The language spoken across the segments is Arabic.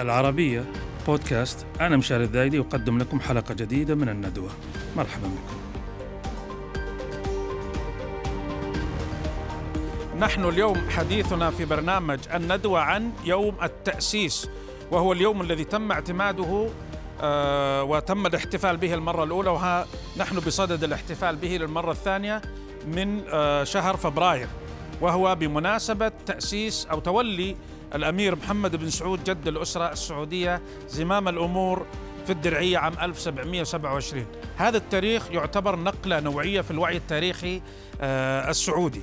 العربية بودكاست. أنا مشاري الذايدي أقدم لكم حلقة جديدة من الندوة. مرحبا بكم. نحن اليوم حديثنا في برنامج الندوة عن يوم التأسيس وهو اليوم الذي تم اعتماده آه، وتم الاحتفال به المرة الأولى وها نحن بصدد الاحتفال به للمرة الثانية من آه، شهر فبراير وهو بمناسبة تأسيس أو تولي الأمير محمد بن سعود جد الأسرة السعودية زمام الأمور في الدرعية عام 1727 هذا التاريخ يعتبر نقلة نوعية في الوعي التاريخي آه، السعودي.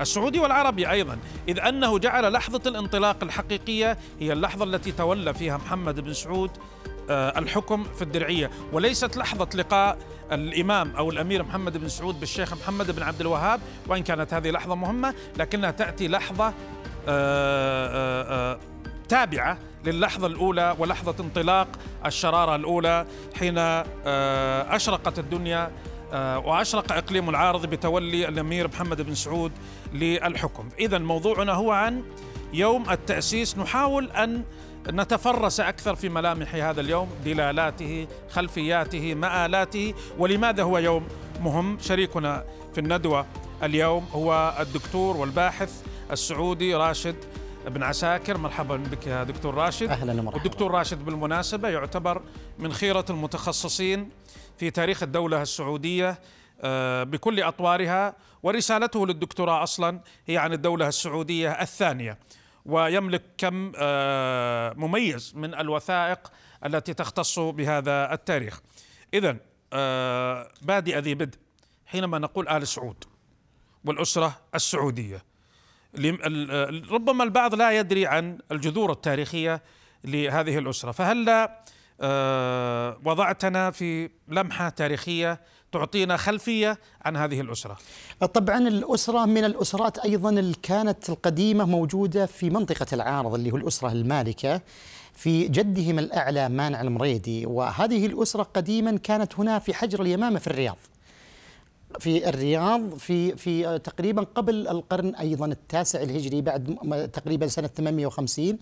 السعودي والعربي أيضا إذ أنه جعل لحظة الانطلاق الحقيقية هي اللحظة التي تولى فيها محمد بن سعود آه، الحكم في الدرعية. وليست لحظة لقاء الإمام أو الأمير محمد بن سعود بالشيخ محمد بن عبد الوهاب وإن كانت هذه لحظة مهمة لكنها تأتي لحظة آه، آه، تابعة للحظة الأولى ولحظة انطلاق الشرارة الأولى حين أشرقت الدنيا وأشرق إقليم العارض بتولي الأمير محمد بن سعود للحكم. اذا موضوعنا هو عن يوم التأسيس. نحاول أن نتفرس أكثر في ملامح هذا اليوم دلالاته خلفياته مآلاته. ولماذا هو يوم مهم؟ شريكنا في الندوة اليوم هو الدكتور والباحث السعودي راشد بن عساكر. مرحبا بك يا دكتور راشد. أهلا ومرحبا. الدكتور راشد بالمناسبة يعتبر من خيرة المتخصصين في تاريخ الدولة السعودية آه، بكل أطوارها ورسالته للدكتوراه أصلا هي عن الدولة السعودية الثانية. ويملك كم آه، مميز من الوثائق التي تختص بهذا التاريخ. اذا آه، بادئ ذي بدء حينما نقول آل سعود والأسرة السعودية. ربما البعض لا يدري عن الجذور التاريخية لهذه الأسرة فهلا آه، وضعتنا في لمحة تاريخية تعطينا خلفية عن هذه الأسرة. طبعا الأسرة من الأسرات أيضا اللي كانت القديمة موجودة في منطقة العارض اللي هو الأسرة المالكة في جدهم الأعلى مانع المريدي وهذه الأسرة قديما كانت هنا في حجر اليمامة في الرياض. في الرياض في في تقريبا قبل القرن أيضا التاسع الهجري بعد تقريبا سنة 850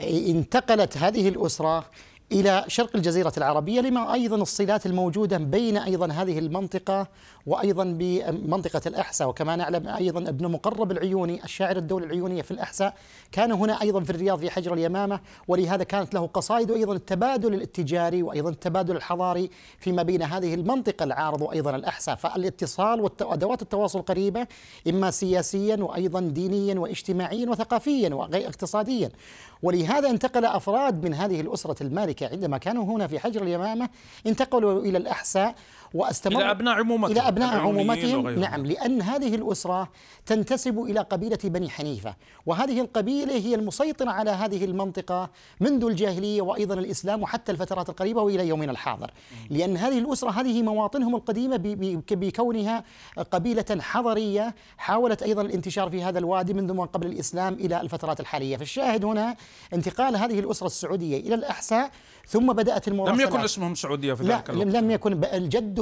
انتقلت هذه الأسرة إلى شرق الجزيرة العربية لما أيضا الصلات الموجودة بين أيضا هذه المنطقة وأيضا بمنطقة الأحساء. وكما نعلم أيضا ابن مقرب العيوني الشاعر الدولة العيونية في الأحساء كان هنا أيضا في الرياض في حجر اليمامة. ولهذا كانت له قصائد وأيضا التبادل الاتجاري وأيضا التبادل الحضاري فيما بين هذه المنطقة العارض وأيضا الأحساء. فالاتصال وادوات التواصل قريبة إما سياسيا وأيضا دينيا واجتماعيا وثقافيا واقتصاديا ولهذا انتقل أفراد من هذه الأسرة المالكه عندما كانوا هنا في حجر اليمامة انتقلوا إلى الأحساء وأستمر إلى أبناء عمومتهم إلى أبناء عمومتهم. نعم لأن هذه الأسرة تنتسب إلى قبيلة بني حنيفة وهذه القبيلة هي المسيطرة على هذه المنطقة منذ الجاهلية وأيضا الإسلام وحتى الفترات القريبة وإلى يومنا الحاضر. لأن هذه الأسرة هذه مواطنهم القديمة بكونها قبيلة حضرية حاولت أيضا الانتشار في هذا الوادي منذ ما قبل الإسلام إلى الفترات الحالية. فالشاهد هنا انتقال هذه الأسرة السعودية إلى الأحساء ثم بدأت المراسلات لم يكن اسمهم سعودية في ذلك الوقت. لم يكن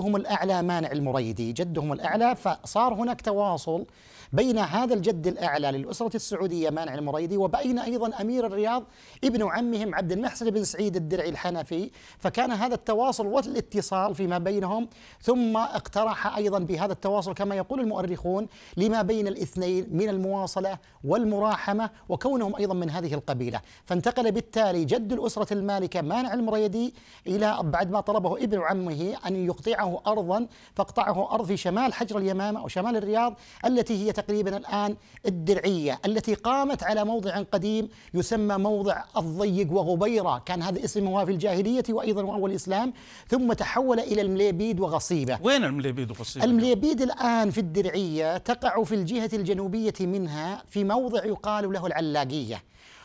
جدهم الأعلى مانع المريدي. جدهم الأعلى فصار هناك تواصل. بين هذا الجد الأعلى للأسرة السعودية مانع المريدي وبين أيضا أمير الرياض ابن عمهم عبد المحسن بن سعيد الدرعي الحنفي. فكان هذا التواصل والاتصال فيما بينهم ثم اقترح أيضا بهذا التواصل كما يقول المؤرخون لما بين الاثنين من المواصلة والمراحمة وكونهم أيضا من هذه القبيلة. فانتقل بالتالي جد الأسرة المالكة مانع المريدي إلى بعد ما طلبه ابن عمه أن يقطعه أرضا فاقطعه أرض في شمال حجر اليمامة أو شمال الرياض التي هي تقريبا الآن الدرعية التي قامت على موضع قديم يسمى موضع الضيق وغبيرة. كان هذا اسمها في الجاهلية وأيضا وأول الإسلام. ثم تحول إلى المليبيد وغصيبة. وين المليبيد وغصيبة؟ المليبيد الآن في الدرعية تقع في الجهة الجنوبية منها في موضع يقال له العلاقية.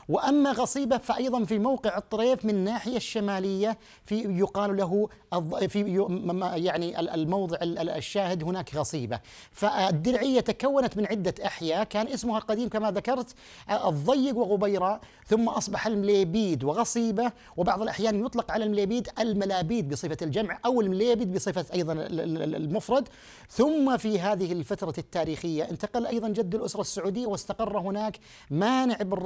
وأما غصيبة فايضا في موقع الطريف من الناحيه الشمالية في يقال له في يعني الموضع الشاهد هناك غصيبة. فالدرعية تكونت من عدة أحياء كان اسمها قديم كما ذكرت الضيق وغبيرة ثم أصبح المليبيد وغصيبة وبعض الأحيان يطلق على المليبيد الملابيد بصفة الجمع أو المليبيد بصفة أيضا المفرد. ثم في هذه الفترة التاريخية انتقل أيضا جد الأسرة السعودية واستقر هناك مانع بن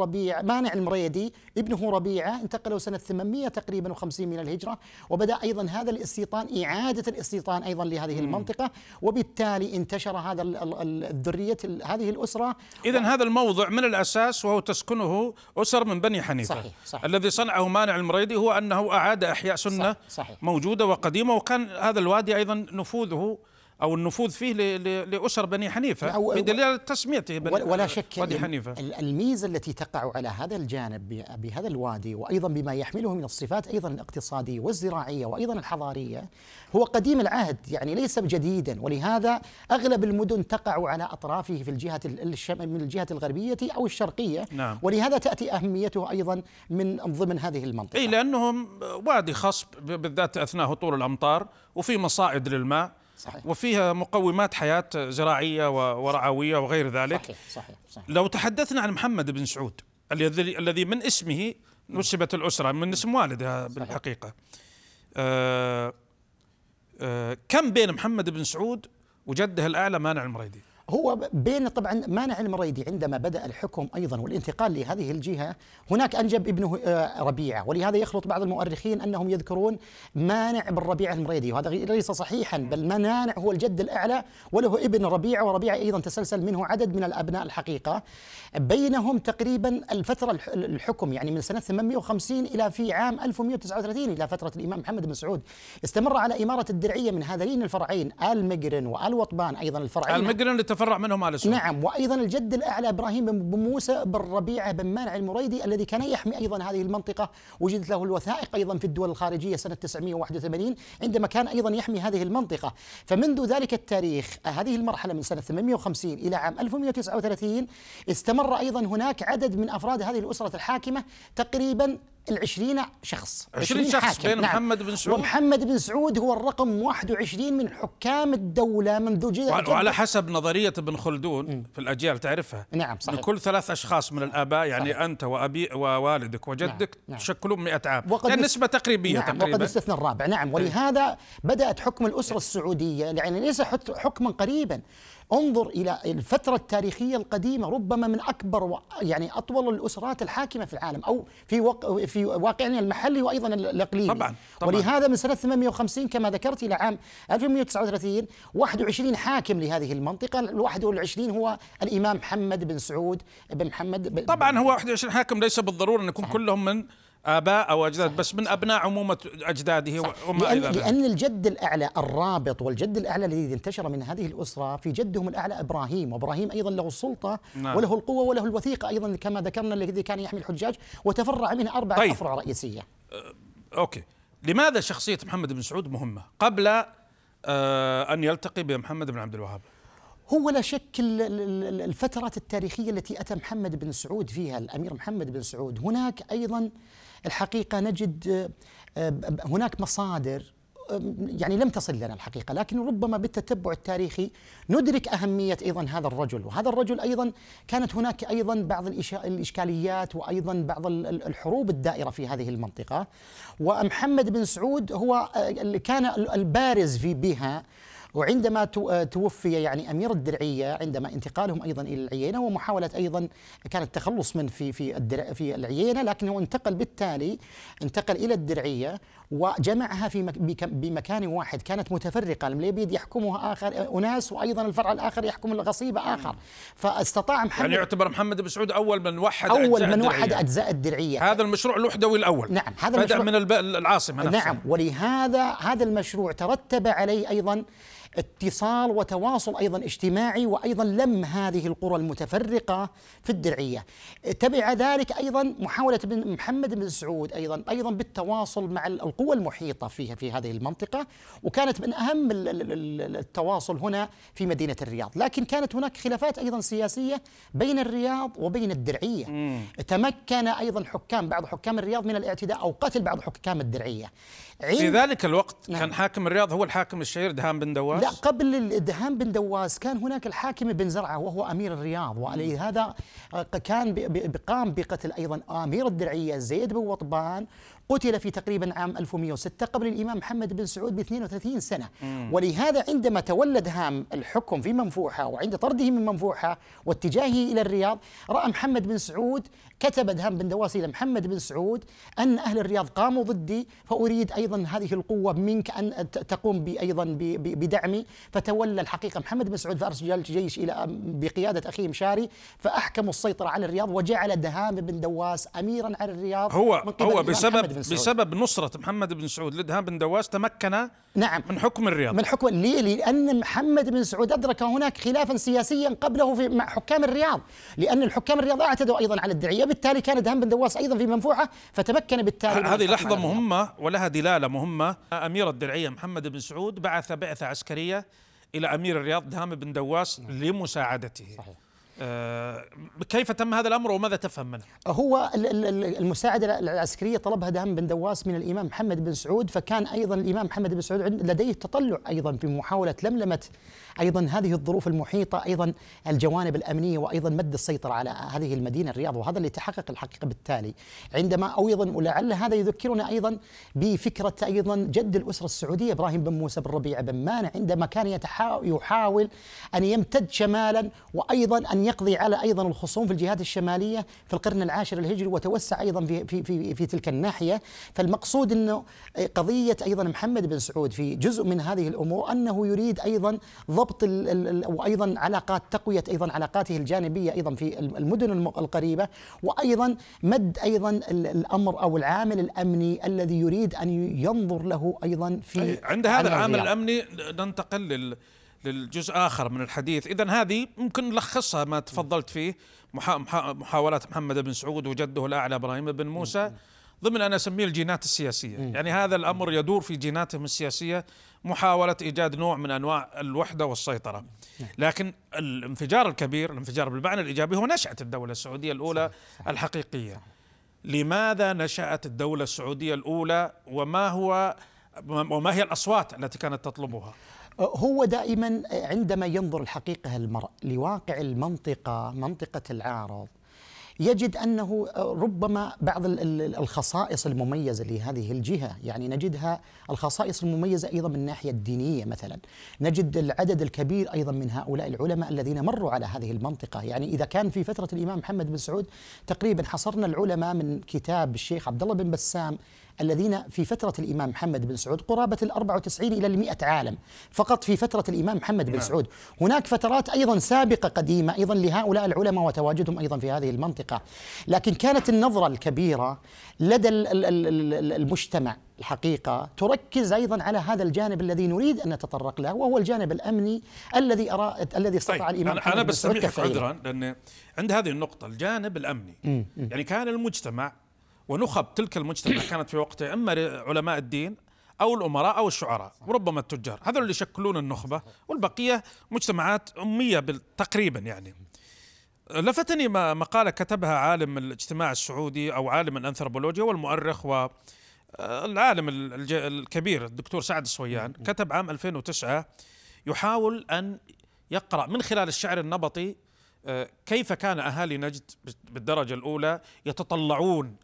مانع مانع المريدي ابنه ربيعة انتقلوا سنة 800 تقريبا و50 من الهجرة وبدأ أيضا هذا الاستيطان إعادة الاستيطان أيضا لهذه المنطقة وبالتالي انتشر هذا الذرية هذه الأسرة. إذا و... هذا الموضع من الأساس وهو تسكنه أسر من بني حنيفة. صحيح صحيح. الذي صنعه مانع المريدي هو أنه أعاد إحياء سنة صحيح صحيح. موجودة وقديمة وكان هذا الوادي أيضا نفوذه أو النفوذ فيه لأسر بني حنيفة بدليل تسميته بني ولا شك وادي حنيفة. الميزة التي تقع على هذا الجانب بهذا الوادي وأيضا بما يحمله من الصفات أيضا الاقتصادية والزراعية وأيضا الحضارية هو قديم العهد يعني ليس جديدا. ولهذا أغلب المدن تقع على أطرافه في الجهة من الجهة الغربية أو الشرقية. نعم. ولهذا تأتي أهميته أيضا من ضمن هذه المنطقة. اي لأنهم وادي خصب بالذات أثناء هطول الأمطار وفي مصائد للماء. صحيح. وفيها مقومات حياة زراعية ورعوية وغير ذلك صحيح صحيح, صحيح. لو تحدثنا عن محمد بن سعود الذي الذي من اسمه نسبت الأسرة من اسم والدها بالحقيقة آه آه كم بين محمد بن سعود وجده الأعلى مانع المريدي هو بين طبعا مانع المريدي عندما بدأ الحكم أيضا والانتقال لهذه الجهة هناك أنجب ابنه آه، ربيعة ولهذا يخلط بعض المؤرخين أنهم يذكرون مانع بن ربيعه المريدي وهذا ليس صحيحا بل مانع هو الجد الأعلى وله ابن ربيعة وربيعة أيضا تسلسل منه عدد من الأبناء الحقيقة. بينهم تقريبا الفترة الحكم يعني من سنة 850 إلى في عام 1139 إلى فترة الإمام محمد بن سعود. استمر على إمارة الدرعية من هذين الفرعين آل مقرن أيضا الفرعين. المقرن تفرع منهم آل سعود. نعم وأيضا الجد الأعلى إبراهيم بن موسى بن ربيعة بن مانع المريدي الذي كان يحمي أيضا هذه المنطقة. وجدت له الوثائق أيضا في الدول الخارجية سنة 981 عندما كان أيضا يحمي هذه المنطقة. فمنذ ذلك التاريخ هذه المرحلة من سنة 850 إلى عام 1139 استمر أيضا هناك عدد من أفراد هذه الأسرة الحاكمة تقريبا العشرين شخص 20 شخص حاكم. بين نعم. محمد بن سعود ومحمد بن سعود هو الرقم 21 من حكام الدولة منذ جد وعلى حسب نظرية ابن خلدون م. في الأجيال تعرفها نعم صحيح كل ثلاث أشخاص من الآباء يعني صحيح. أنت وأبي ووالدك وجدك نعم. نعم. تشكلون 100 عام وقد يعني نسبة تقريبية نعم تقريبا وقد استثنى الرابع نعم إيه. ولهذا بدأت حكم الأسرة السعودية يعني ليس حكما قريبا انظر إلى الفترة التاريخية القديمة ربما من أكبر يعني أطول الأسرات الحاكمة في العالم أو في وق في واقعنا المحلي وأيضا الإقليمي. طبعا, طبعا. ولهذا من سنة 850 كما ذكرت إلى عام 1139 21 حاكم لهذه المنطقة ال 21 هو الإمام محمد بن سعود بن محمد بن طبعا هو 21 حاكم ليس بالضرورة أن يكون كلهم من آباء أو أجداد بس من أبناء عمومة أجداده وما لأن, إلى لأن الجد الأعلى الرابط والجد الأعلى الذي انتشر من هذه الأسرة في جدهم الأعلى إبراهيم وإبراهيم أيضا له السلطة نعم. وله القوة وله الوثيقة أيضا كما ذكرنا الذي كان يحمي الحجاج وتفرع منه أربعة طيب. أفرع رئيسية. أه أوكي. لماذا شخصية محمد بن سعود مهمة قبل أه أن يلتقي بمحمد بن عبد الوهاب؟ هو لا شك الفترات التاريخية التي أتى محمد بن سعود فيها الأمير محمد بن سعود. هناك أيضا الحقيقة نجد آه، هناك مصادر يعني لم تصل لنا الحقيقة لكن ربما بالتتبع التاريخي ندرك أهمية أيضا هذا الرجل. وهذا الرجل أيضا كانت هناك أيضا بعض الإشكاليات وأيضا بعض الحروب الدائرة في هذه المنطقة. ومحمد بن سعود هو آه، كان البارز في بها وعندما آه، توفي يعني أمير الدرعية عندما انتقالهم أيضا إلى العيينة ومحاولة أيضا كان التخلص من في في الدرع في العيينة لكنه انتقل بالتالي انتقل إلى الدرعية وجمعها في بمكان واحد كانند متفرقة المليبيد يحكمها آخر أناس وأيضا الفرع الآخر يحكم الغصيبه آخر. فاستطاع محمد يعني يعتبر محمد بن سعود أول من وحد أول من وحد أجزاء الدرعية. هذا المشروع الوحدوي الأول. نعم هذا بدأ من العاصمة نفسها. نعم ولهذا هذا المشروع ترتب عليه أيضا اتصال وتواصل أيضا اجتماعي وأيضا لم هذه القرى المتفرقة في الدرعية. تبع ذلك أيضا محاولة بن محمد بن سعود أيضا أيضا بالتواصل مع القوى المحيطة فيها في هذه المنطقة وكانت من أهم التواصل هنا في مدينة الرياض، لكن كانت هناك خلافات أيضا سياسية بين الرياض وبين الدرعية. مم. تمكن أيضا حكام بعض حكام الرياض من الاعتداء أو قتل بعض حكام الدرعية. في ذلك الوقت نعم. كان حاكم الرياض هو الحاكم الشهير دهان بن دواس دواس لا قبل دهان بن دواس كان هناك الحاكم بن زرعة وهو أمير الرياض ولهذا كان ب- ب- قام بقتل أيضا آمير الدرعية زيد بن وطبان قتل في تقريبا عام 1106 قبل الإمام محمد بن سعود ب 32 سنة. ولهذا عندما تولى دهام الحكم في منفوحة وعند طرده من منفوحة واتجاهه إلى الرياض رأى محمد بن سعود كتب دهام بن دواس إلى محمد بن سعود أن أهل الرياض قاموا ضدي فأريد أيضا هذه القوة منك أن ت- تقوم ب- بدعمي. فتولى الحقيقة محمد بن سعود فأرسل جيش إلى بقيادة أخيه مشاري فأحكموا السيطرة على الرياض وجعل دهام بن دواس اميرا على الرياض. هو هو الإمام بسبب بن سعود. بسبب نصرة محمد بن سعود لدهان بن دواس تمكن نعم من حكم الرياض من حكم ليه؟ لأن محمد بن سعود أدرك هناك خلافا سياسيا قبله في مع حكام الرياض لأن الحكام الرياض اعتدوا أيضا على الدعية بالتالي كان دهان بن دواس أيضا في منفوحة فتمكن بالتالي هذه لحظة. مهمة ولها دلالة مهمة أمير الدرعية محمد بن سعود بعث بعثة عسكرية إلى أمير الرياض دهام بن دواس لمساعدته صحيح. آه كيف تم هذا الأمر وماذا تفهم منه؟ هو ال- ال- ال- المساعدة العسكرية طلبها دهم بن دواس من الإمام محمد بن سعود فكان أيضا الإمام محمد بن سعود لديه تطلع أيضا في محاولة لملمة أيضا هذه الظروف المحيطة أيضا الجوانب الأمنية وأيضا مد السيطرة على هذه المدينة الرياض وهذا اللي تحقق الحقيقة بالتالي عندما أيضا ولعل هذا يذكرنا أيضا بفكرة أيضا جد الأسرة السعودية إبراهيم بن موسى بن ربيع بن مانع عندما كان يحاول أن يمتد شمالا وأيضا أن يقضي على أيضا الخصوم في الجهات الشمالية في القرن العاشر الهجري وتوسع أيضا في, في, في, في تلك الناحية فالمقصود أنه قضية أيضا محمد بن سعود في جزء من هذه الأمور أنه يريد أيضا ضبط وأيضا علاقات تقوية أيضا علاقاته الجانبية أيضا في المدن الم- القريبة وأيضا مد أيضا ال- الأمر أو العامل الأمني الذي يريد أن ينظر له أيضا في عند هذا العامل الرياض. الأمني ننتقل لل للجزء آخر من الحديث، اذا هذه ممكن نلخصها ما تفضلت فيه. محا... محا... محاولات محمد بن سعود وجده الأعلى إبراهيم بن موسى. ضمن أنا أسميه الجينات السياسية، يعني هذا الأمر يدور في جيناتهم السياسية محاولة إيجاد نوع من أنواع الوحدة والسيطرة. لكن الانفجار الكبير، الانفجار بالمعنى الإيجابي هو نشاه الدولة السعودية الأولى الحقيقية. لماذا نشأت الدولة السعودية الأولى؟ وما هو وما هي الأصوات التي كانت تطلبها؟ هو دائما عندما ينظر الحقيقة المرء لواقع المنطقة منطقة العارض يجد أنه ربما بعض ال- ال- الخصائص المميزة لهذه الجهة، يعني نجدها الخصائص المميزة أيضا من الناحية الدينية مثلا، نجد العدد الكبير أيضا من هؤلاء العلماء الذين مروا على هذه المنطقة، يعني إذا كان في فترة الإمام محمد بن سعود تقريبا حصرنا العلماء من كتاب الشيخ عبد الله بن بسام الذين في فترة الإمام محمد بن سعود قرابة ال 94 إلى المئة عالم فقط في فترة الإمام محمد بن نعم. سعود هناك فترات أيضا سابقة قديمة أيضا لهؤلاء العلماء وتواجدهم أيضا في هذه المنطقة لكن كانت النظرة الكبيرة لدى ال- ال- ال- ال- المجتمع الحقيقة تركز أيضا على هذا الجانب الذي نريد أن نتطرق له وهو الجانب الأمني الذي أرى الذي استطاع الإمام أنا, أنا تفعيله. عذرا لأن عند هذه النقطة الجانب الأمني يعني كان المجتمع ونخب تلك المجتمع كانت في وقتها إما علماء الدين أو الأمراء أو الشعراء وربما التجار. هذول اللي يشكلون النخبة والبقية مجتمعات بال- تقريبا يعني. لفتني ما- مقالة كتبها عالم الاجتماع السعودي أو عالم الأنثروبولوجيا والمؤرخ و العالم الج- الكبير الدكتور سعد السويان كتب عام 2009 يحاول أن يقرأ من خلال الشعر النبطي آه، كيف كان أهالي نجد بالدرجة الأولى يتطلعون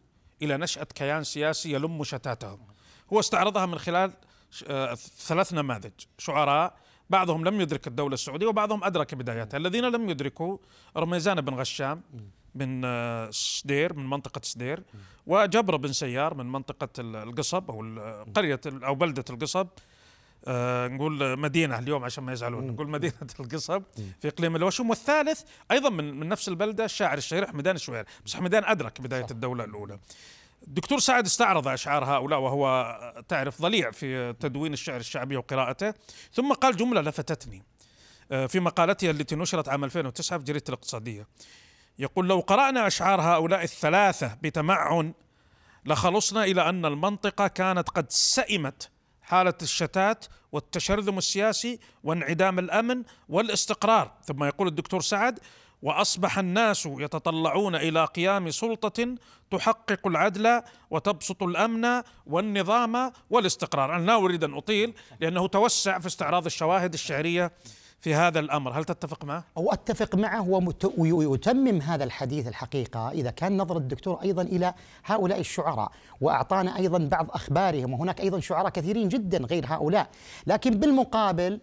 إلى نشأة كيان سياسي يلم شتاتهم. هو استعرضها من خلال آه، ثلاث نماذج. شعراء بعضهم لم يدرك الدولة السعودية وبعضهم أدرك بداياتها. الذين لم يدركوا رميزان بن غشام من آه، سدير من منطقة سدير وجبر بن سيار من منطقة ال- القصب أو قرية أو بلدة القصب آه نقول مدينة اليوم عشان ما يزعلون. نقول مدينة القصب في إقليم الوشم والثالث أيضا من, من نفس البلدة الشاعر الشهير حمدان الشوير بس حمدان أدرك بداية الدولة الأولى. الدكتور سعد استعرض أشعار هؤلاء وهو تعرف ضليع في تدوين الشعر الشعبي وقراءته. ثم قال جملة لفتتني آه، في مقالته التي نشرت عام 2009 في جريدة الاقتصادية. يقول لو قرأنا أشعار هؤلاء الثلاثة بتمعن لخلصنا إلى أن المنطقة كانت قد سئمت حالة الشتات والتشرذم السياسي وانعدام الأمن والاستقرار. ثم يقول الدكتور سعد وأصبح الناس يتطلعون إلى قيام سلطة تحقق العدل وتبسط الأمن والنظام والاستقرار، أنا لا أريد أن أطيل لأنه توسع في استعراض الشواهد الشعرية في هذا الأمر، هل تتفق معه؟ أو أتفق معه ويتمم هذا الحديث الحقيقة إذا كان نظر الدكتور أيضا إلى هؤلاء الشعراء وأعطانا أيضا بعض أخبارهم وهناك أيضا شعراء كثيرين جدا غير هؤلاء، لكن بالمقابل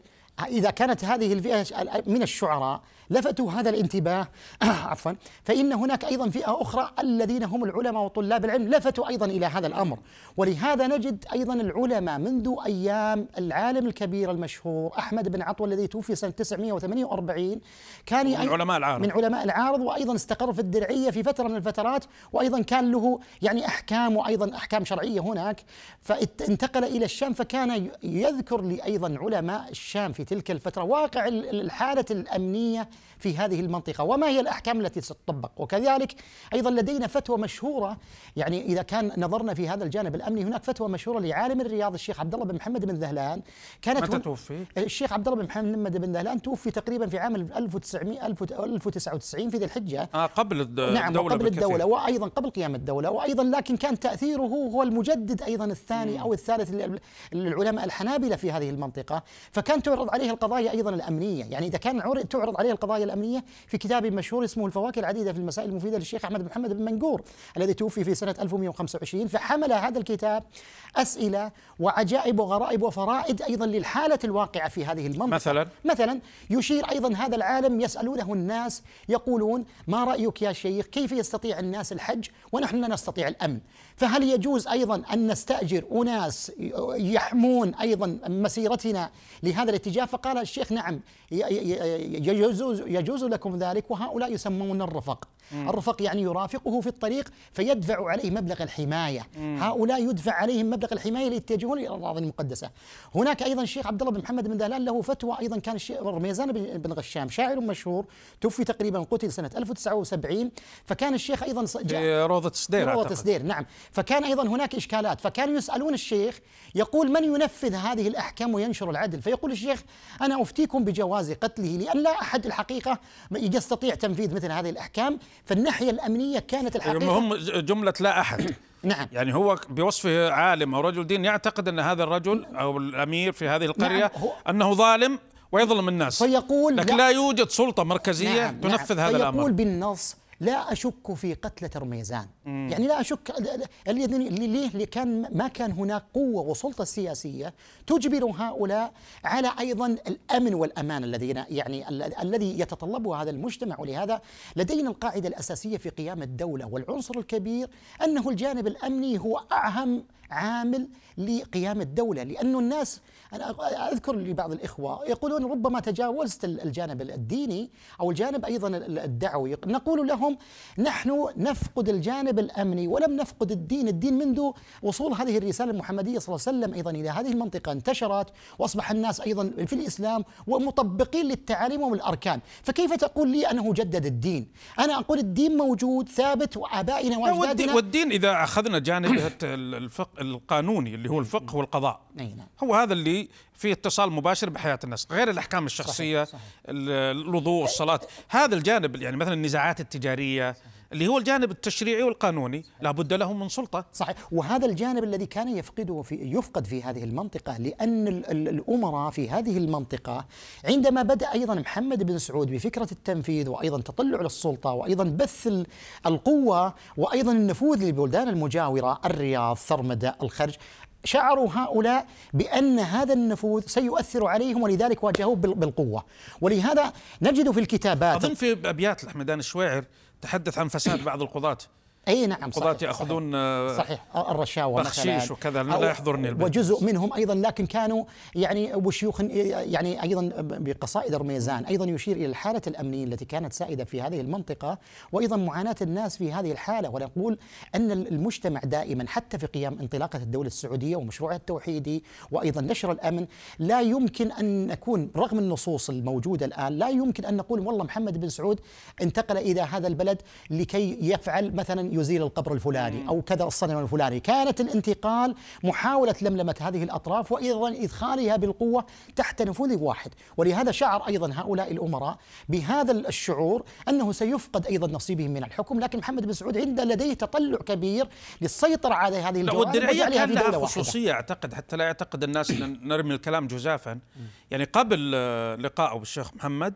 إذا كانت هذه الفئة من الشعراء لفتوا هذا الانتباه. عفوا. فإن هناك أيضا فئة أخرى الذين هم العلماء وطلاب العلم لفتوا أيضا إلى هذا الأمر. ولهذا نجد أيضا العلماء منذ أيام العالم الكبير المشهور أحمد بن عطوة الذي توفي سنة 948 كان من علماء العارض. من علماء العارض وأيضا استقر في الدرعية في فترة من الفترات وأيضا كان له يعني أحكام وأيضا أحكام شرعية هناك. فانتقل إلى الشام فكان يذكر لي أيضا علماء الشام في تلك الفترة واقع الحالة الأمنية في هذه المنطقة وما هي الأحكام التي ستطبق؟ وكذلك أيضا لدينا فتوى مشهورة يعني إذا كان نظرنا في هذا الجانب الأمني هناك فتوى مشهورة لعالم الرياض الشيخ عبد الله بن محمد بن ذهلان. كانت متى توفي؟ الشيخ عبد الله بن محمد بن ذهلان توفي تقريبا في عام 1900 1099 في ذي الحجة. آه قبل الدولة نعم قبل الدولة وأيضا قبل قيام الدولة وأيضا لكن كان تأثيره هو المجدد أيضا الثاني أو الثالث للعلماء الحنابلة في هذه المنطقة. فكان تعرض عليه القضايا أيضا الأمنية يعني إذا كان تعرض عليه القضايا الأمنية في كتاب مشهور اسمه الفواكه العديدة في المسائل المفيدة للشيخ أحمد بن محمد بن منقور الذي توفي في سنة 1125 فحمل هذا الكتاب أسئلة وعجائب وغرائب وفرائد أيضا للحالة الواقعة في هذه المنطقة. مثلا؟ مثلا يشير أيضا هذا العالم يسألونه الناس يقولون ما رأيك يا شيخ؟ كيف يستطيع الناس الحج ونحن لا نستطيع الأمن؟ فهل يجوز أيضا أن نستأجر أناس يحمون أيضا مسيرتنا لهذا الاتجاه؟ فقال الشيخ نعم يجوز, يجوز لكم ذلك وهؤلاء يسمون الرفق. مم. الرفق يعني يرافقه في الطريق فيدفع عليه مبلغ الحماية. مم. هؤلاء يدفع عليهم مبلغ الحماية ليتجهون إلى الأراضي المقدسة. هناك أيضا الشيخ عبد الله بن محمد بن دهلان له فتوى أيضا كان الشيخ رميزان بن غشام شاعر مشهور توفي تقريبا قتل سنة 1970 فكان الشيخ أيضا جاء روضة سدير روضة سدير نعم. فكان أيضا هناك إشكالات فكانوا يسألون الشيخ يقول من ينفذ هذه الأحكام وينشر العدل؟ فيقول الشيخ أنا أفتيكم بجواز قتله لأن لا أحد الحقيقة يستطيع تنفيذ مثل هذه الأحكام فالناحية الأمنية كانت الحقيقة هم جملة لا أحد. نعم. يعني هو بوصفه عالم أو رجل دين يعتقد أن هذا الرجل أو الأمير في هذه القرية نعم أنه ظالم ويظلم الناس. فيقول لكن لا, لا يوجد سلطة مركزية نعم تنفذ نعم هذا الأمر. فيقول بالنص لا أشك في قتلة رميزان. مم. يعني لا أشك ليه؟ لكان ما كان هناك قوة وسلطة سياسية تجبر هؤلاء على أيضا الأمن والأمان الذين يعني الذي يتطلبه هذا المجتمع. ولهذا لدينا القاعدة الأساسية في قيام الدولة والعنصر الكبير أنه الجانب الأمني هو اهم عامل لقيام الدولة لأنه الناس أنا أذكر لبعض الإخوة يقولون ربما تجاوزت الجانب الديني أو الجانب أيضا الدعوي. نقول لهم نحن نفقد الجانب الأمني ولم نفقد الدين. الدين منذ وصول هذه الرسالة المحمدية صلى الله عليه وسلم أيضا إلى هذه المنطقة انتشرت وأصبح الناس أيضا في الإسلام ومطبقين للتعاليم والأركان. فكيف تقول لي أنه جدد الدين؟ أنا أقول الدين موجود ثابت وآبائنا وأجدادنا. والدين إذا أخذنا جانب الفقه القانوني اللي هو الفقه والقضاء نعم. هو هذا اللي في اتصال مباشر بحياة الناس غير الأحكام الشخصية صحيح. صحيح. الوضوء الصلاة هذا الجانب يعني مثلا النزاعات التجارية صحيح. اللي هو الجانب التشريعي والقانوني لابد له من سلطة. صحيح. وهذا الجانب الذي كان يفقده في يفقد في هذه المنطقة لأن الأمراء في هذه المنطقة عندما بدأ أيضا محمد بن سعود بفكرة التنفيذ وأيضا تطلع للسلطة وأيضا بث القوة وأيضا النفوذ للبلدان المجاورة الرياض ثرمدة الخرج شعروا هؤلاء بأن هذا النفوذ سيؤثر عليهم ولذلك واجهوه بالقوة. ولهذا نجد في الكتابات أظن في أبيات الحمدان الشويعر تحدث عن فساد بعض القضاة. أي نعم القضاة يأخذون صحيح, صحيح الرشاوى بخشيش وكذا لا يحضرني البيت. وجزء منهم أيضا لكن كانوا يعني وشيوخ يعني أيضا بقصائد الرميزان أيضا يشير إلى الحالة الأمنية التي كانت سائدة في هذه المنطقة وأيضا معاناة الناس في هذه الحالة. ونقول أن المجتمع دائما حتى في قيام انطلاقة الدولة السعودية ومشروعها التوحيدي وأيضا نشر الأمن لا يمكن أن نكون رغم النصوص الموجودة الآن لا يمكن أن نقول والله محمد بن سعود انتقل إلى هذا البلد لكي يفعل مثلا يزيل القبر الفلاني أو كذا الصنم الفلاني. كانت الانتقال محاولة لملمة هذه الأطراف وأيضا إدخالها بالقوة تحت نفوذ واحد. ولهذا شعر أيضا هؤلاء الأمراء بهذا الشعور أنه سيفقد أيضا نصيبه من الحكم. لكن محمد بن سعود عنده لديه تطلع كبير للسيطرة على هذه الجوانب والدرعية كان لها خصوصية أعتقد حتى لا يعتقد الناس أن نرمي الكلام جزافا. يعني قبل آه، لقائه بالشيخ محمد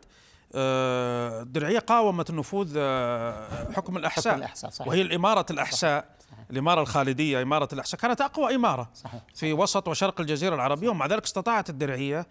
الدرعية قاومت نفوذ آه، حكم الأحساء, حكم الأحساء، صحيح. وهي الإمارة الأحساء الإمارة الخالدية إمارة الأحساء. كانت أقوى إمارة صحيح. في وسط وشرق الجزيرة العربية ومع ذلك استطاعت الدرعية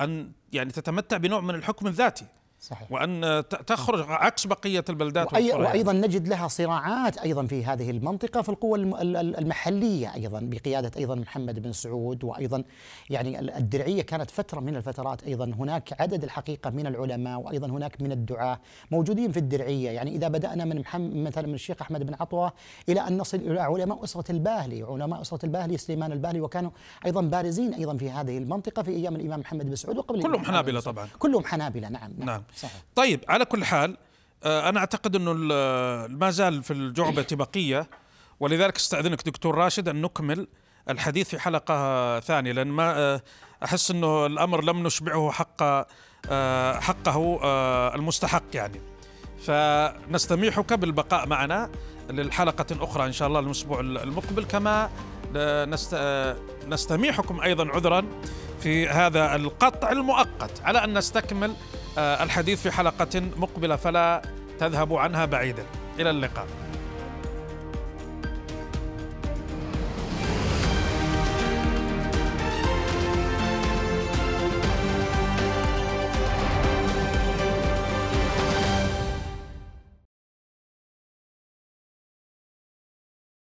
أن يعني تتمتع بنوع من الحكم الذاتي. صحيح وأن تخرج عكس بقية البلدات وأي. وأيضا نجد لها صراعات أيضا في هذه المنطقة في القوى الم- ال- ال- المحلية أيضا بقيادة أيضا محمد بن سعود وأيضا يعني ال- الدرعية كانت فترة من الفترات أيضا هناك عدد الحقيقة من العلماء وأيضا هناك من الدعاة موجودين في الدرعية يعني إذا بدأنا من محمد مثلا من الشيخ أحمد بن عطوة إلى أن نصل إلى علماء أسرة الباهلي علماء أسرة الباهلي سليمان الباهلي وكانوا أيضا بارزين أيضا في هذه المنطقة في أيام الإمام محمد بن سعود وقبل كلهم الإمام حنابلة. طبعاً. كلهم حنابلة نعم نعم صحيح. طيب على كل حال آه، أنا أعتقد إنه ال- ما زال في الجعبة بقيه ولذلك أستأذنك دكتور راشد أن نكمل الحديث في حلقة ثانية لأن ما آه، أحس إنه الأمر لم نشبعه حق آه، حقه آه، المستحق يعني. فنستميحك بالبقاء معنا للحلقة أخرى إن شاء الله الأسبوع المقبل كما آه، نست- آه، نستميحكم أيضا عذرا في هذا القطع المؤقت على أن نستكمل آه، الحديث في حلقة مقبلة فلا تذهبوا عنها بعيدا. إلى اللقاء.